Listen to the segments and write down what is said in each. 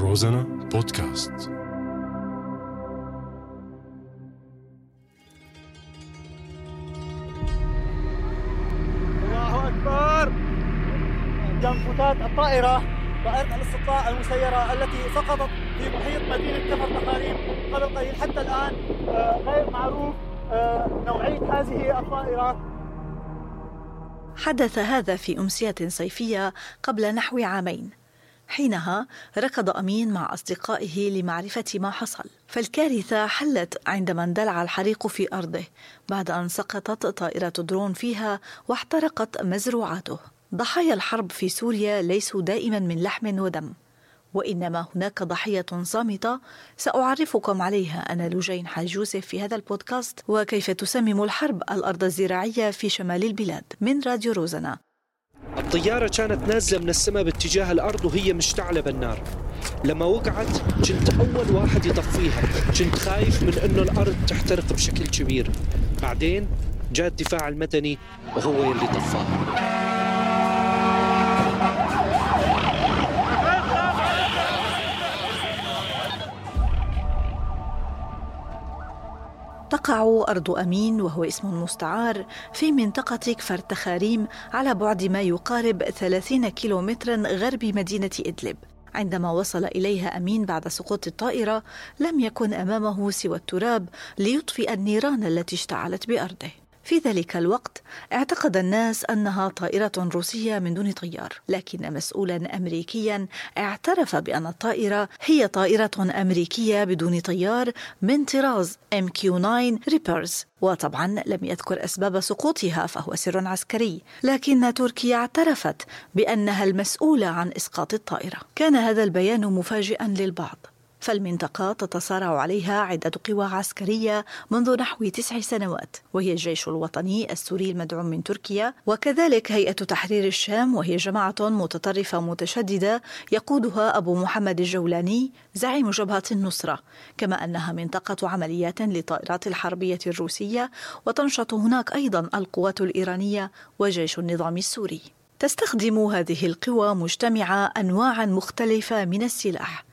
روزانا بودكاست. الله أكبر. جنفوتات الطائرة طائره الاستطلاع المسيرة التي سقطت في محيط مدينة كفر تخاريم قبل قليل. حتى الآن آه، غير معروف آه، نوعية هذه الطائرة. حدث هذا في أمسية صيفية قبل نحو عامين. حينها ركض أمين مع أصدقائه لمعرفة ما حصل. فالكارثة حلت عندما اندلع الحريق في أرضه بعد أن سقطت طائرة درون فيها واحترقت مزروعاته. ضحايا الحرب في سوريا ليسوا دائما من لحم ودم وإنما هناك ضحية صامتة سأعرفكم عليها. أنا لجين حاج يوسف في هذا البودكاست وكيف تسمم الحرب الأرض الزراعية في شمال البلاد. من راديو روزنا. الطيارة كانت نازلة من السماء باتجاه الأرض وهي مشتعلة بالنار لما وقعت كنت أول واحد يطفيها. كنت خايف من أنه الأرض تحترق بشكل كبير. بعدين جاء الدفاع المدني وهو يلي طفاها. تقع أرض أمين وهو اسم مستعار في منطقة كفر تخاريم على بعد ما يقارب 30 كيلومترا غرب مدينة إدلب. عندما وصل إليها أمين بعد سقوط الطائرة لم يكن أمامه سوى التراب ليطفئ النيران التي اشتعلت بأرضه. في ذلك الوقت اعتقد الناس أنها طائرة روسية من دون طيار لكن مسؤولا امريكيا اعترف بأن الطائرة هي طائرة أمريكية بدون طيار من طراز MQ 9 Reapers وطبعا لم يذكر أسباب سقوطها فهو سر عسكري. لكن تركيا اعترفت بأنها المسؤولة عن إسقاط الطائرة. كان هذا البيان مفاجئا للبعض. فالمنطقة تتصارع عليها عدة قوى عسكرية منذ نحو تسع سنوات وهي الجيش الوطني السوري المدعوم من تركيا. وكذلك هيئة تحرير الشام وهي جماعة متطرفة متشددة يقودها أبو محمد الجولاني زعيم جبهة النصرة. كما أنها منطقة عمليات للطائرات الحربية الروسية وتنشط هناك أيضا القوات الإيرانية وجيش النظام السوري. تستخدم هذه القوى مجتمعة أنواعا مختلفة من السلاح.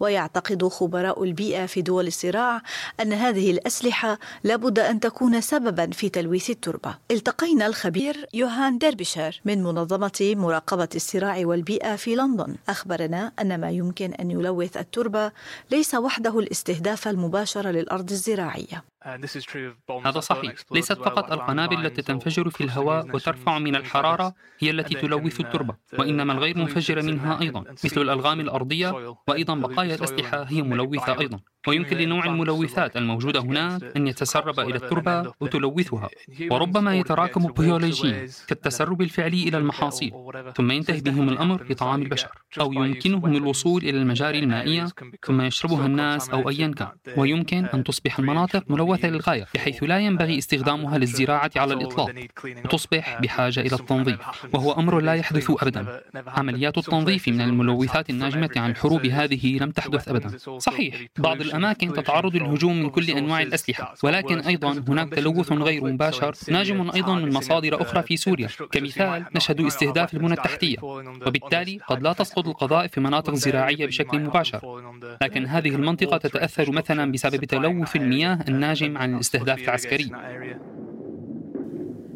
ويعتقد خبراء البيئة في دول الصراع أن هذه الأسلحة لابد أن تكون سببا في تلويث التربة. التقينا الخبير يوهان ديربشر من منظمة مراقبة الصراع والبيئة في لندن. أخبرنا أن ما يمكن أن يلوث التربة ليس وحده الاستهداف المباشر للأرض الزراعية. هذا صحيح. ليست فقط القنابل التي تنفجر في الهواء وترفع من الحرارة هي التي تلوث التربة. وإنما الغير منفجرة منها أيضا. مثل الألغام الأرضية وأيضا بقايا الأسلحة هي ملوثة أيضا ويمكن لنوع الملوثات الموجودة هناك أن يتسرب إلى التربة وتلوثها وربما يتراكم بيولوجيا كالتسرب الفعلي إلى المحاصيل ثم ينتهي بهم الأمر لطعام البشر أو يمكنهم الوصول إلى المجاري المائية ثم يشربها الناس أو أيا كان ويمكن أن تصبح المناطق ملوثة للغاية بحيث لا ينبغي استخدامها للزراعة على الإطلاق وتصبح بحاجة إلى التنظيف وهو أمر لا يحدث أبدا. عمليات التنظيف من الملوثات الناجمة عن الحروب هذه لم تحدث أبدا. صحيح بعض الأماكن تتعرض للهجوم من كل أنواع الأسلحة ولكن أيضا هناك تلوث غير مباشر ناجم أيضا من مصادر أخرى في سوريا. كمثال نشهد استهداف المنى التحتية وبالتالي قد لا تسقط القذائف في مناطق زراعية بشكل مباشر. لكن هذه المنطقة تتأثر مثلا بسبب تلوث المياه الناجم عن الاستهداف العسكري.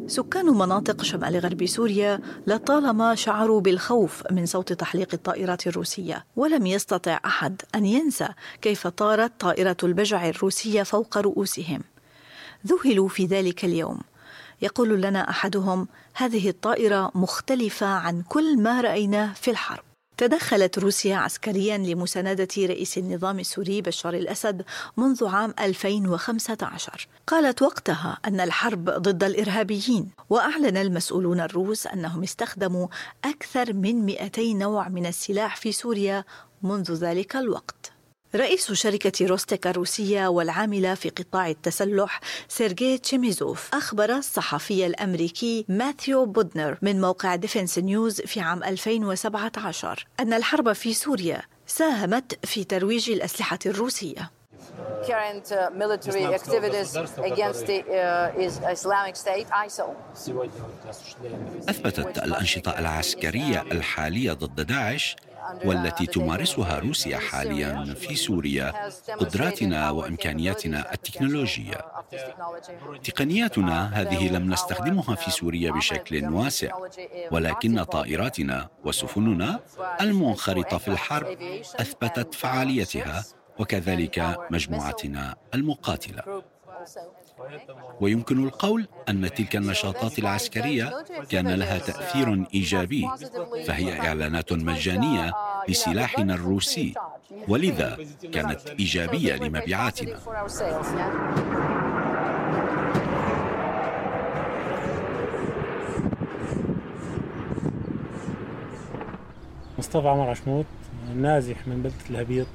سكان مناطق شمال غرب سوريا لطالما شعروا بالخوف من صوت تحليق الطائرات الروسية ولم يستطع أحد أن ينسى كيف طارت طائرة البجع الروسية فوق رؤوسهم. ذهلوا في ذلك اليوم. يقول لنا أحدهم هذه الطائرة مختلفة عن كل ما رأيناه في الحرب. تدخلت روسيا عسكريا لمساندة رئيس النظام السوري بشار الأسد منذ عام 2015 قالت وقتها أن الحرب ضد الإرهابيين وأعلن المسؤولون الروس أنهم استخدموا أكثر من 200 نوع من السلاح في سوريا منذ ذلك الوقت. رئيس شركة روستيك الروسية والعاملة في قطاع التسلح سيرجي تشيميزوف أخبر الصحفي الأمريكي ماثيو بودنر من موقع ديفنس نيوز في عام 2017 أن الحرب في سوريا ساهمت في ترويج الأسلحة الروسية. Current uh, military activities against the uh, Islamic State, ISIL. أثبتت الأنشطة العسكرية الحالية ضد داعش والتي تمارسها روسيا حاليا في سوريا قدراتنا وإمكانياتنا التكنولوجية. تقنياتنا هذه لم نستخدمها في سوريا بشكل واسع ولكن طائراتنا وسفننا المنخرطة في الحرب أثبتت فعاليتها وكذلك مجموعتنا المقاتلة. ويمكن القول أن تلك النشاطات العسكرية كان لها تأثير إيجابي فهي إعلانات مجانية لسلاحنا الروسي ولذا كانت إيجابية لمبيعاتنا. مصطفى عمر عشموت نازح من بلدة الهبيط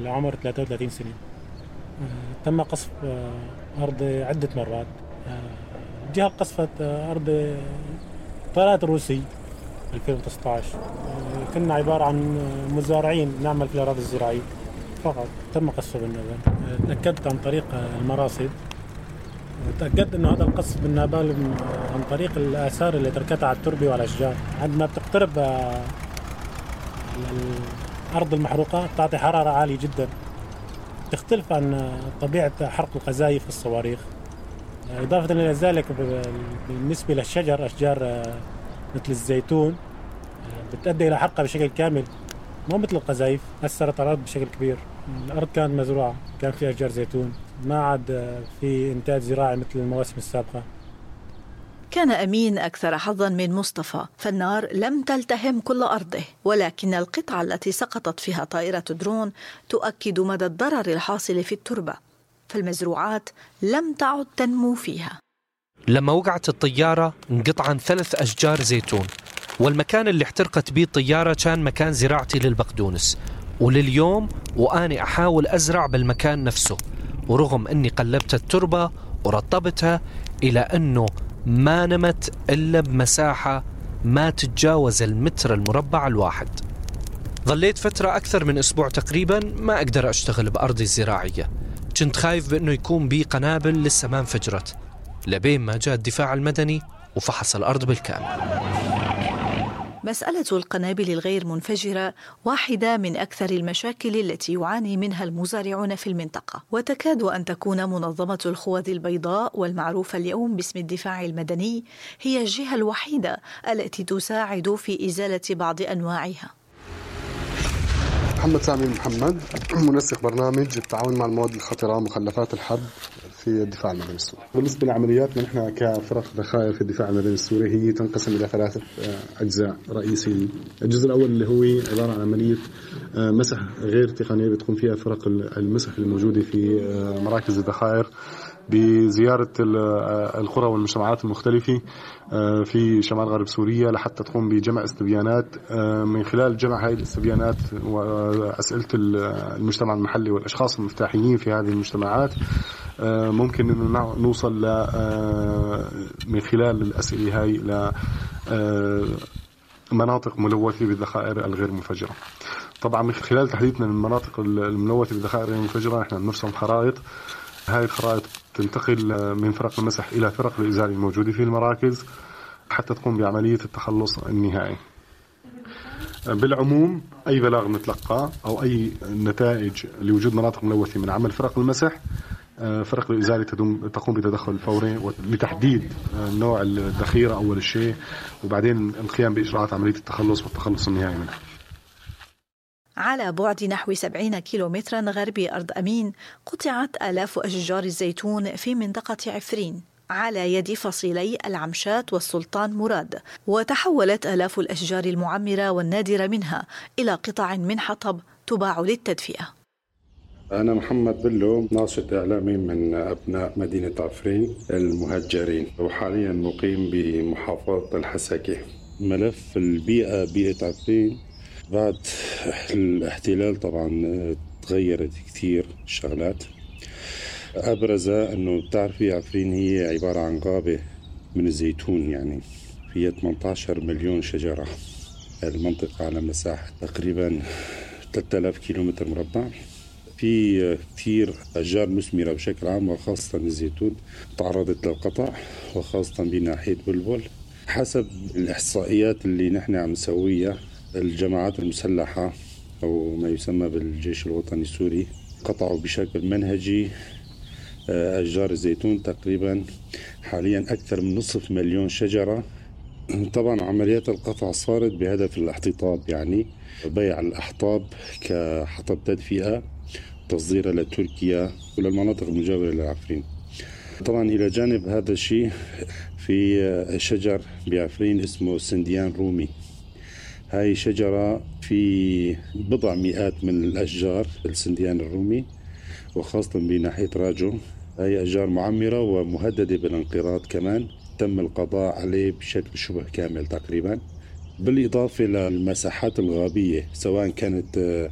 لعمر 33 سنة. تم قصف آه، أرض عدة مرات. آه، قصفت آه، أرض طائرات روسي 2019 كنا عبارة عن مزارعين نعمل في الأراضي الزراعية فقط. تم قصفه بالنابال تأكدت عن طريق المراصد وتأكدت أنه هذا القصف بالنابال عن طريق الآثار اللي تركتها على التربة والأشجار عندما بتقترب الأرض المحروقة تعطي حرارة عالية جدا. تختلف عن طبيعة حرق القذائف الصواريخ. إضافة إلى ذلك بالنسبة للشجر أشجار مثل الزيتون بتؤدي إلى حرقها بشكل كامل مو مثل القذائف أثرت على الأرض بشكل كبير. الأرض كانت مزروعة كان في أشجار زيتون ما عاد في إنتاج زراعي مثل المواسم السابقة. كان أمين أكثر حظا من مصطفى فالنار لم تلتهم كل أرضه ولكن القطعة التي سقطت فيها طائرة درون تؤكد مدى الضرر الحاصل في التربة فالمزروعات لم تعد تنمو فيها. لما وقعت الطيارة انقطعن ثلاث أشجار زيتون والمكان اللي احترقت به الطيارة كان مكان زراعتي للبقدونس. ولليوم وأني أحاول أزرع بالمكان نفسه ورغم أني قلبت التربة ورطبتها إلى أنه ما نمت إلا بمساحة ما تتجاوز المتر المربع الواحد. ظليت فترة أكثر من أسبوع تقريبا ما أقدر أشتغل بأرضي الزراعية. كنت خايف بأنه يكون بي قنابل لسه ما انفجرت. لبين ما جاء الدفاع المدني وفحص الأرض بالكامل. مسألة القنابل الغير منفجرة واحدة من أكثر المشاكل التي يعاني منها المزارعون في المنطقة، وتكاد أن تكون منظمة الخوذ البيضاء والمعروفة اليوم باسم الدفاع المدني هي الجهة الوحيدة التي تساعد في إزالة بعض أنواعها. محمد سامي محمد منسق برنامج التعاون مع المواد الخطرة مخلفات الحرب في الدفاع المدني السوري. بالنسبة لعملياتنا نحن كفرق ذخائر في الدفاع المدني السوري هي تنقسم إلى ثلاثة آه، أجزاء رئيسية. الجزء الأول اللي هو عبارة عن عملية آه، مسح غير تقنية بتقوم فيها فرق المسح الموجودة في آه، مراكز الذخائر بزيارة القرى والمجتمعات المختلفة في شمال غرب سوريا لحتى تقوم بجمع استبيانات من خلال جمع هذه الاستبيانات وأسئلة المجتمع المحلي والأشخاص المفتاحيين في هذه المجتمعات ممكن انه نوصل ل آه، من خلال الأسئلة هاي ل آه، مناطق ملوثة بالذخائر الغير منفجرة. طبعا من خلال تحديدنا للمناطق الملوثة بالذخائر الغير منفجرة إحنا بنرسم خرائط هاي الخرائط تنتقل من فرق المسح إلى فرق الإزالة الموجودة في المراكز حتى تقوم بعملية التخلص النهائي. بالعموم أي بلاغ نتلقاه أو أي نتائج لوجود مناطق ملوثة من عمل فرق المسح آه، فرق الإزالة تقوم بتدخل فوري لتحديد آه، نوع الذخيرة أول شيء وبعدين القيام بإجراءات عملية التخلص والتخلص النهائي منها. على بعد نحو 70 كيلومترا غربي أرض أمين قطعت آلاف أشجار الزيتون في منطقة عفرين على يد فصيلي العمشات والسلطان مراد. وتحولت آلاف الأشجار المعمرة والنادرة منها إلى قطع من حطب تباع للتدفئة. أنا محمد بلو ناشط إعلامي من أبناء مدينة عفرين المهجرين. وحاليا مقيم بمحافظة الحسكة ملف البيئة بيئة عفرين بعد الاحتلال طبعا تغيرت كثير الشغلات أبرز أنه بتعرفي عفرين هي عبارة عن غابة من الزيتون يعني فيها 18 مليون شجرة. المنطقة على مساحة تقريبا 3000 كيلومتر مربع. في كثير أشجار مثمرة بشكل عام وخاصة الزيتون تعرضت للقطع وخاصة بناحية بلبل. حسب الإحصائيات اللي نحن عم نسويها الجماعات المسلحة أو ما يسمى بالجيش الوطني السوري قطعوا بشكل منهجي آه، أشجار الزيتون تقريبا حاليا أكثر من نصف مليون شجرة. طبعا عمليات القطع صارت بهدف الاحتطاب يعني بيع الأحطاب كحطب تدفئة. تصديرها لتركيا وللمناطق المجاورة لعفرين طبعا إلى جانب هذا الشيء في شجر بعفرين اسمه سنديان رومي. هاي شجرة في بضع مئات من الأشجار السنديان الرومي وخاصة بناحية راجو. هاي أشجار معمرة ومهددة بالانقراض كمان. تم القضاء عليه بشكل شبه كامل تقريبا. بالإضافة للمساحات الغابية سواء كانت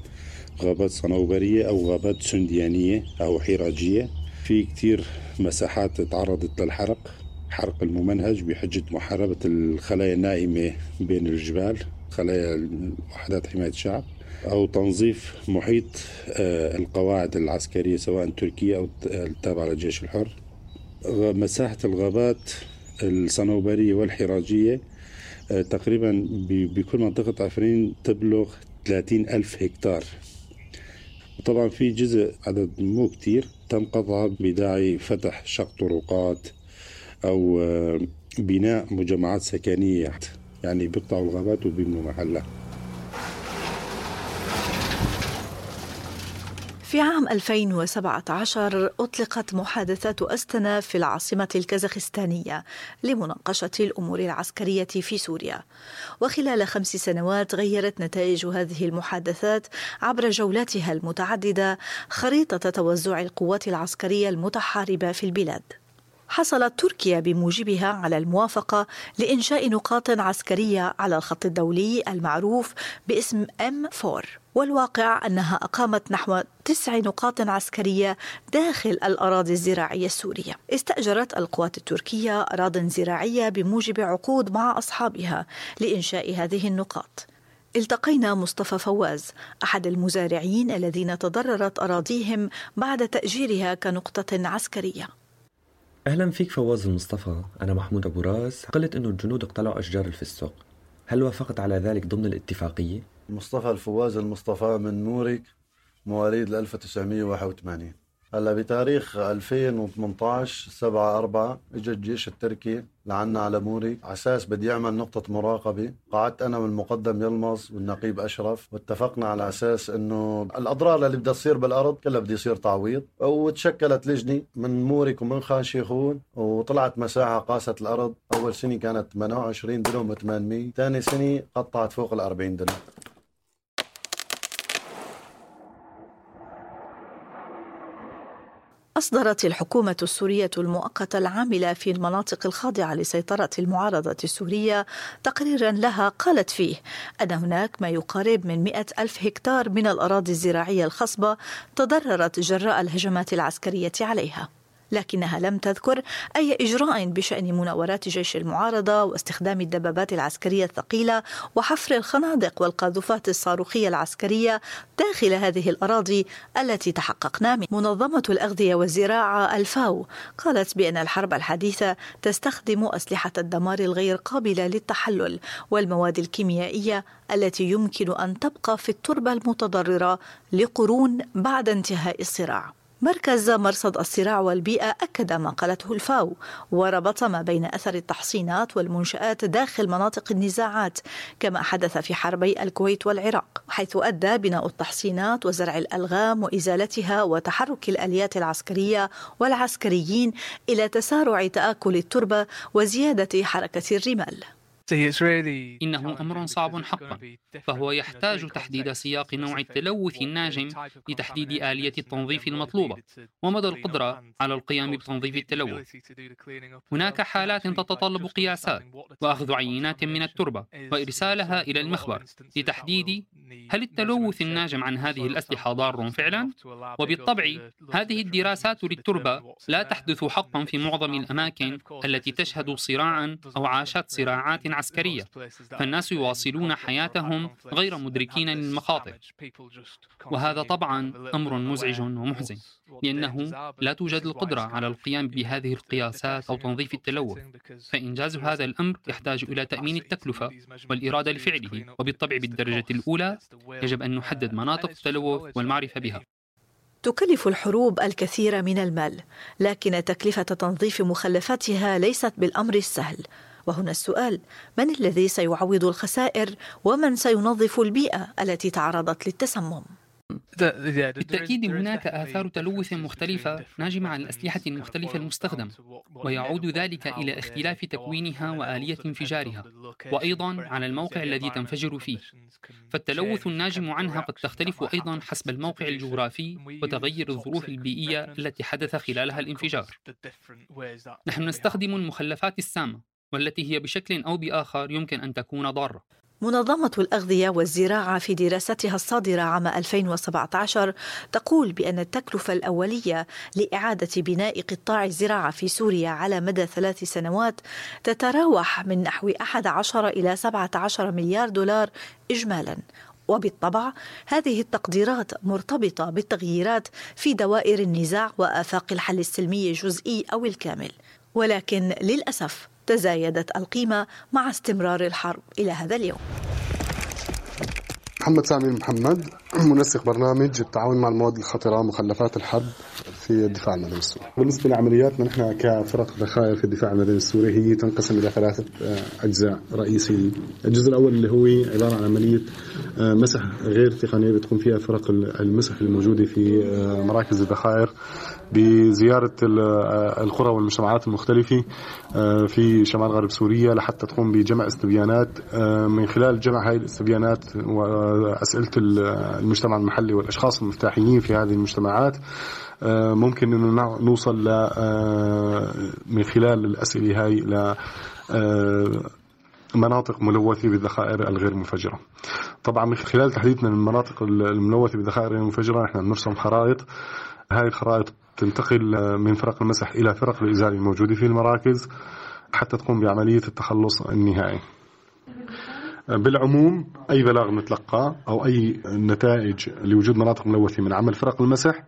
غابات صنوبرية أو غابات سنديانية أو حراجية. في كتير مساحات تعرضت للحرق. حرق الممنهج بحجة محاربة الخلايا النائمة بين الجبال خلايا وحدات حماية الشعب أو تنظيف محيط آه، القواعد العسكرية سواء تركية أو التابعة للجيش الحر. مساحة الغابات الصنوبرية والحراجية آه، تقريبا بكل منطقة عفرين تبلغ 30 ألف هكتار. وطبعا في جزء عدد مو كتير تم قطعه بداعي فتح شق طرقات أو آه، بناء مجمعات سكنية يعني بيقطعوا الغابات وبيبنوا محلها. في عام 2017 أطلقت محادثات أستنا في العاصمة الكازاخستانية لمناقشة الأمور العسكرية في سوريا. وخلال خمس سنوات غيرت نتائج هذه المحادثات عبر جولاتها المتعددة خريطة توزع القوات العسكرية المتحاربة في البلاد. حصلت تركيا بموجبها على الموافقة لإنشاء نقاط عسكرية على الخط الدولي المعروف باسم M4 والواقع أنها أقامت نحو تسع نقاط عسكرية داخل الأراضي الزراعية السورية. استأجرت القوات التركية أراضٍ زراعية بموجب عقود مع أصحابها لإنشاء هذه النقاط. التقينا مصطفى فواز أحد المزارعين الذين تضررت أراضيهم بعد تأجيرها كنقطة عسكرية. أهلا فيك فواز المصطفى. أنا محمود أبو راس. قلت أنه الجنود اقتلعوا أشجار الفستق هل وافقت على ذلك ضمن الاتفاقية؟ مصطفى الفواز المصطفى من مورك مواليد 1981 هلا بتاريخ 2018 7 4 اجى الجيش التركي لعنا على مورك. على أساس بده يعمل نقطة مراقبة، قعدت أنا والمقدم يلمظ والنقيب أشرف واتفقنا على أساس إنه الأضرار اللي بدها تصير بالأرض كلها بده يصير تعويض، وتشكلت لجنة من مورك ومن خان شيخون وطلعت مساحة قاست الأرض، أول سنة كانت 28 دنم و800، ثاني سنة قطعت فوق ال 40 دنم. أصدرت الحكومة السورية المؤقتة العاملة في المناطق الخاضعة لسيطرة المعارضة السورية تقريرا لها قالت فيه أن هناك ما يقارب من مئة ألف هكتار من الأراضي الزراعية الخصبة تضررت جراء الهجمات العسكرية عليها. لكنها لم تذكر أي إجراء بشأن مناورات جيش المعارضة واستخدام الدبابات العسكرية الثقيلة وحفر الخنادق والقاذفات الصاروخية العسكرية داخل هذه الأراضي التي تحققنا من منظمة الأغذية والزراعة الفاو. قالت بأن الحرب الحديثة تستخدم أسلحة الدمار الغير قابلة للتحلل والمواد الكيميائية التي يمكن أن تبقى في التربة المتضررة لقرون بعد انتهاء الصراع. مركز مرصد الصراع والبيئة أكد ما قالته الفاو وربط ما بين أثر التحصينات والمنشآت داخل مناطق النزاعات كما حدث في حربي الكويت والعراق حيث أدى بناء التحصينات وزرع الألغام وإزالتها وتحرك الآليات العسكرية والعسكريين إلى تسارع تآكل التربة وزيادة حركة الرمال. إنه أمر صعب حقا فهو يحتاج تحديد سياق نوع التلوث الناجم لتحديد آلية التنظيف المطلوبة ومدى القدرة على القيام بتنظيف التلوث. هناك حالات تتطلب قياسات وأخذ عينات من التربة وإرسالها إلى المخبر لتحديد هل التلوث الناجم عن هذه الأسلحة ضار فعلا؟ وبالطبع هذه الدراسات للتربة لا تحدث حقا في معظم الأماكن التي تشهد صراعا أو عاشت صراعات عسكرية. فالناس يواصلون حياتهم غير مدركين للمخاطر وهذا طبعا أمر مزعج ومحزن لأنه لا توجد القدرة على القيام بهذه القياسات أو تنظيف التلوث. فإنجاز هذا الأمر يحتاج إلى تأمين التكلفة والإرادة لفعله. وبالطبع بالدرجة الأولى يجب أن نحدد مناطق التلوث والمعرفة بها. تكلف الحروب الكثير من المال لكن تكلفة تنظيف مخلفاتها ليست بالأمر السهل. وهنا السؤال من الذي سيعوض الخسائر ومن سينظف البيئة التي تعرضت للتسمم؟ بالتأكيد هناك آثار تلوث مختلفة ناجمة عن الأسلحة المختلفة المستخدمة ويعود ذلك إلى اختلاف تكوينها وآلية انفجارها وأيضا على الموقع الذي تنفجر فيه. فالتلوث الناجم عنها قد تختلف أيضا حسب الموقع الجغرافي وتغير الظروف البيئية التي حدث خلالها الانفجار. نحن نستخدم المخلفات السامة. والتي هي بشكل أو بآخر يمكن أن تكون ضارة. منظمة الأغذية والزراعة في دراستها الصادرة عام 2017 تقول بأن التكلفة الأولية لإعادة بناء قطاع الزراعة في سوريا على مدى ثلاث سنوات تتراوح من نحو 11 إلى 17 مليار دولار إجمالا. وبالطبع هذه التقديرات مرتبطة بالتغييرات في دوائر النزاع وآفاق الحل السلمي الجزئي أو الكامل. ولكن للأسف تزايدت القيمة مع استمرار الحرب. إلى هذا اليوم. محمد سامي محمد منسق برنامج التعاون مع المواد الخطرة مخلفات الحرب في الدفاع المدني السوري. بالنسبة لعملياتنا نحن كفرق ذخائر في الدفاع المدني السوري هي تنقسم إلى ثلاثة آه، أجزاء رئيسية الجزء الأول اللي هو عبارة عن عملية آه، مسح غير تقنية بتقوم فيها فرق المسح الموجودة في آه، مراكز الذخائر. بزيارة القرى والمجتمعات المختلفة في شمال غرب سوريا لحتى تقوم بجمع استبيانات. من خلال جمع هذه الاستبيانات وأسئلة المجتمع المحلي والأشخاص المفتاحيين في هذه المجتمعات آه، ممكن إنه نوصل ل آه، من خلال الأسئلة هاي ل آه، مناطق ملوثة بالذخائر الغير منفجرة. طبعا من خلال تحديدنا للمناطق الملوثة بالذخائر الغير منفجرة نحن بنرسم خرائط. هاي الخرائط تنتقل من فرق المسح إلى فرق الإزالة الموجودة في المراكز حتى تقوم بعملية التخلص النهائي. بالعموم أي بلاغ نتلقاه أو أي نتائج لوجود مناطق ملوثة من عمل فرق المسح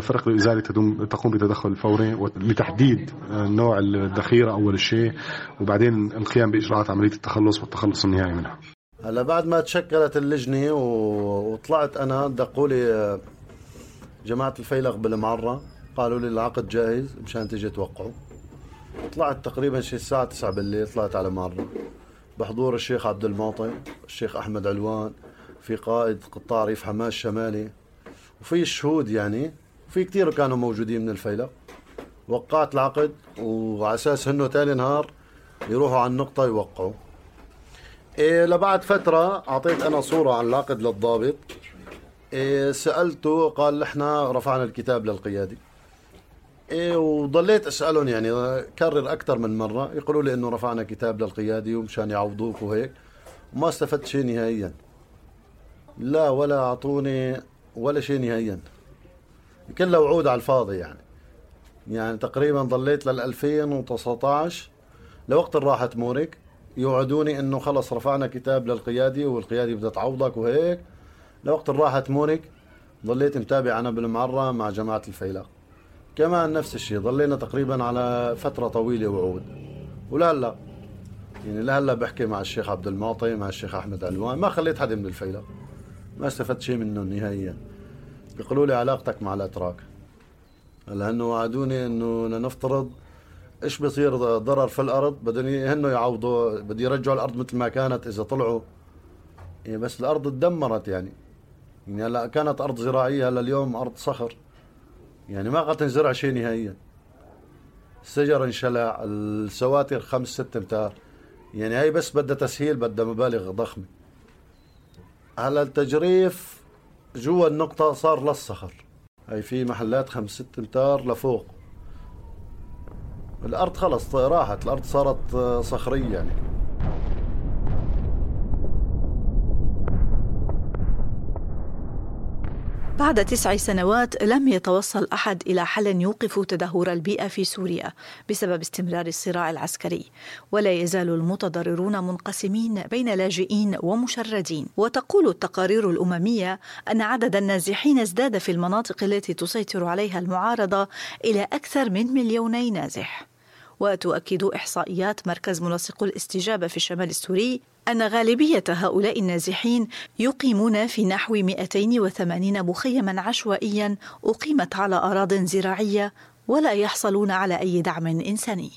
فرق الإزالة تقوم بتدخل فوري لتحديد نوع الذخيرة أول شيء وبعدين القيام بإجراءات عملية التخلص والتخلص النهائي منها. هلا بعد ما تشكلت اللجنة وطلعت أنا دقوا لي آه، جماعة الفيلق بالمعرة قالوا لي العقد جاهز مشان تيجي توقعوا. طلعت تقريبا شي الساعة 9 بالليل طلعت على معرة بحضور الشيخ عبد المعطي الشيخ أحمد علوان في قائد قطاع ريف حماس الشمالي وفي الشهود يعني في كثير كانوا موجودين من الفيلق وقعت العقد وعلى أساس إنه ثاني نهار يروحوا على النقطة يوقعوا. إيه لبعد فترة أعطيت أنا صورة عن العقد للضابط. سألته قال إحنا رفعنا الكتاب للقيادي. إيه وضليت أسألهم يعني كرر أكثر من مرة. يقولوا لي إنه رفعنا كتاب للقيادي ومشان يعوضوك وهيك. وما استفدت شيء نهائيا. لا ولا أعطوني ولا شيء نهائيا. كلها وعود على الفاضي يعني. يعني تقريبا ضليت لل 2019 لوقت راحة موريك. يوعدوني إنه خلص رفعنا كتاب للقيادي والقيادي بدها تعوضك وهيك. لوقت راحة موريك ضليت متابع أنا بالمعرة مع جماعة الفيلاق كمان نفس الشيء ضلينا تقريبا على فترة طويلة وعود. ولهلأ يعني لهلأ بحكي مع الشيخ عبد المعطي مع الشيخ أحمد علوان ما خليت حدا من الفيلاق ما استفدت شيء منه نهائيا. بيقولوا لي علاقتك مع الأتراك. لأنه وعدوني إنه نفترض إيش بصير ضرر في الأرض بدهم هنو يعوضوا بده يرجعوا الأرض مثل ما كانت إذا طلعوا. يعني بس الأرض تدمرت يعني. يعني هلا كانت أرض زراعية هلا اليوم أرض صخر. يعني ما قد تنزرع شيء نهائيا. الشجر انشلع السواتر خمس ست أمتار. يعني هي بس بدها تسهيل بدها مبالغ ضخمة. على التجريف جوا النقطة صار للصخر هي في محلات خمس ست أمتار لفوق. الأرض خلص راحت. الأرض صارت صخرية يعني. بعد تسع سنوات لم يتوصل أحد إلى حل يوقف تدهور البيئة في سوريا بسبب استمرار الصراع العسكري. ولا يزال المتضررون منقسمين بين لاجئين ومشردين. وتقول التقارير الأممية أن عدد النازحين ازداد في المناطق التي تسيطر عليها المعارضة إلى أكثر من مليوني نازح. وتؤكد إحصائيات مركز منسق الاستجابة في الشمال السوري أن غالبية هؤلاء النازحين يقيمون في نحو 280 مخيما عشوائيا أقيمت على أراض زراعية ولا يحصلون على أي دعم إنساني.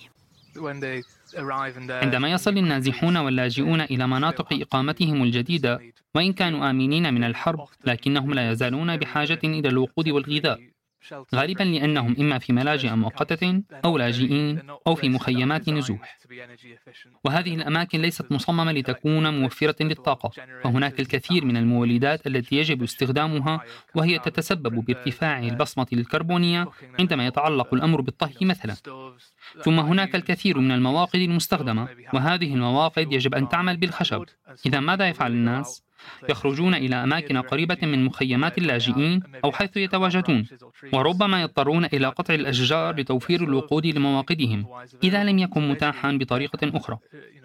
عندما يصل النازحون واللاجئون إلى مناطق إقامتهم الجديدة وإن كانوا آمنين من الحرب لكنهم لا يزالون بحاجة إلى الوقود والغذاء غالبا لأنهم إما في ملاجئ مؤقتة أو لاجئين أو في مخيمات نزوح. وهذه الأماكن ليست مصممة لتكون موفرة للطاقة. فهناك الكثير من المولدات التي يجب استخدامها وهي تتسبب بارتفاع البصمة الكربونية عندما يتعلق الأمر بالطهي مثلا. ثم هناك الكثير من المواقد المستخدمة وهذه المواقد يجب أن تعمل بالخشب. إذا ماذا يفعل الناس؟ يخرجون إلى أماكن قريبة من مخيمات اللاجئين أو حيث يتواجدون. وربما يضطرون إلى قطع الأشجار لتوفير الوقود لمواقدهم. إذا لم يكن متاحا بطريقة أخرى.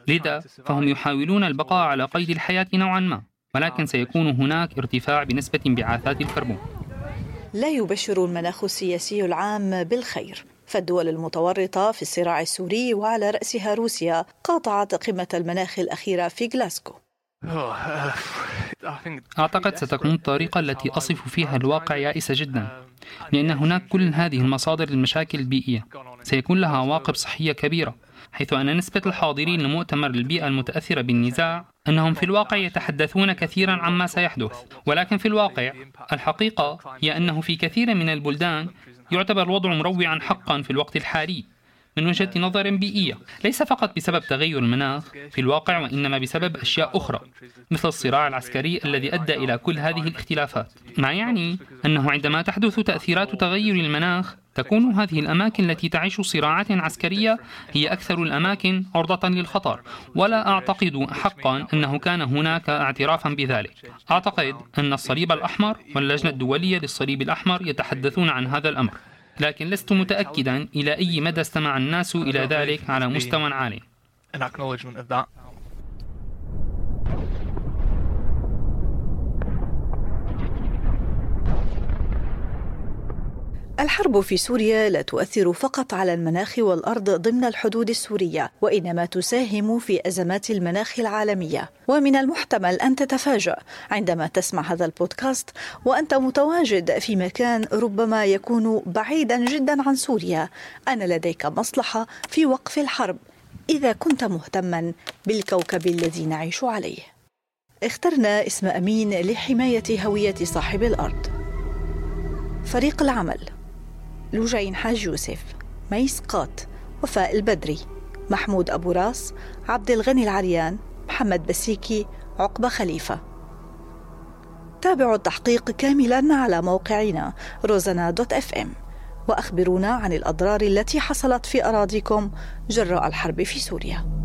لذا فهم يحاولون البقاء على قيد الحياة نوعا ما. ولكن سيكون هناك ارتفاع بنسبة انبعاثات الكربون. لا يبشر المناخ السياسي العام بالخير. فالدول المتورطة في الصراع السوري وعلى رأسها روسيا قاطعت قمة المناخ الأخيرة في غلاسكو. أعتقد ستكون الطريقة التي أصف فيها الواقع يائسة جدا لأن هناك كل هذه المصادر للمشاكل البيئية. سيكون لها عواقب صحية كبيرة حيث أن نسبة الحاضرين لمؤتمر البيئة المتأثرة بالنزاع أنهم في الواقع يتحدثون كثيرا عما سيحدث. ولكن في الواقع الحقيقة هي أنه في كثير من البلدان يعتبر الوضع مروعا حقا في الوقت الحالي. من وجهة نظر بيئية. ليس فقط بسبب تغير المناخ في الواقع وإنما بسبب أشياء أخرى مثل الصراع العسكري الذي أدى إلى كل هذه الاختلافات. ما يعني؟ أنه عندما تحدث تأثيرات تغير المناخ تكون هذه الأماكن التي تعيش صراعات عسكرية هي أكثر الأماكن عرضة للخطر. ولا أعتقد حقا أنه كان هناك اعترافا بذلك. أعتقد أن الصليب الأحمر واللجنة الدولية للصليب الأحمر يتحدثون عن هذا الأمر. لكن لست متأكدا إلى أي مدى استمع الناس إلى ذلك على مستوى عالي. الحرب في سوريا لا تؤثر فقط على المناخ والأرض ضمن الحدود السورية وإنما تساهم في أزمات المناخ العالمية. ومن المحتمل أن تتفاجأ عندما تسمع هذا البودكاست وأنت متواجد في مكان ربما يكون بعيدا جدا عن سوريا. ان لديك مصلحة في وقف الحرب إذا كنت مهتما بالكوكب الذي نعيش عليه. اخترنا اسم أمين لحماية هوية صاحب الأرض فريق العمل. لوجين حاج يوسف ميس قات وفاء البدري محمود أبو راس عبد الغني العريان محمد بسيكي عقبة خليفة. تابعوا التحقيق كاملا على موقعنا روزنة dot FM وأخبرونا عن الأضرار التي حصلت في أراضيكم جراء الحرب في سوريا.